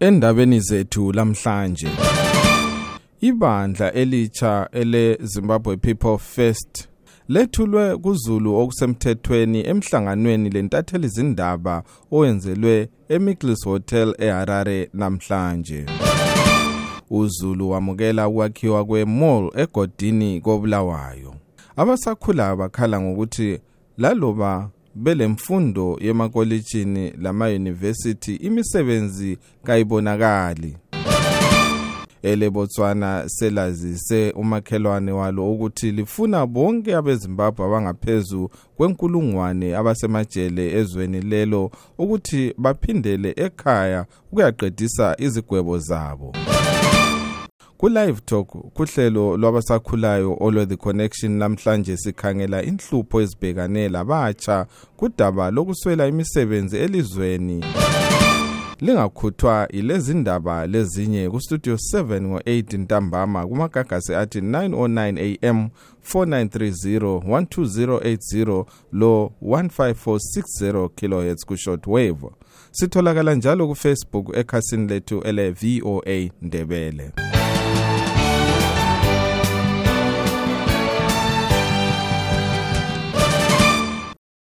endabeni zethu lamhlanje. Ibandla elitsha ele Zimbabwe People First lethulwe kuZulu okusemthethweni emhlanganweni lentatheli izindaba owenzelwe eMickles Hotel eHarare namhlanje. uZulu wamukela ukwakhiwa kwe-mall egodini kobulawayo. Abasakhula bakhala ngokuthi laloba belemfundo yemakolitshini lama-university imisebenzi kayibonakali. Elebotswana selazise umakhelwane walo ukuthi lifuna bonke abezimbabwe abangaphezu kwenkulungwane abasemajele ezweni lelo ukuthi baphindele ekhaya ukuyaqedisa izigwebo zabo. Ku-live talk kuhlelo lwabasakhulayo olwe the connection namhlanje sikhangela inhlupho ezibhekane labatsha kudaba lokuswela imisebenzi elizweni. Lingakhuthwa ilezi ndaba lezinye kustudio 7 ngo-8 ntambama kumagagasi athi 909 am 4930 12080 lo 15460 kilohertz ku-short wave. Sitholakala njalo kufacebook ekhasini lethu ele voa Bye.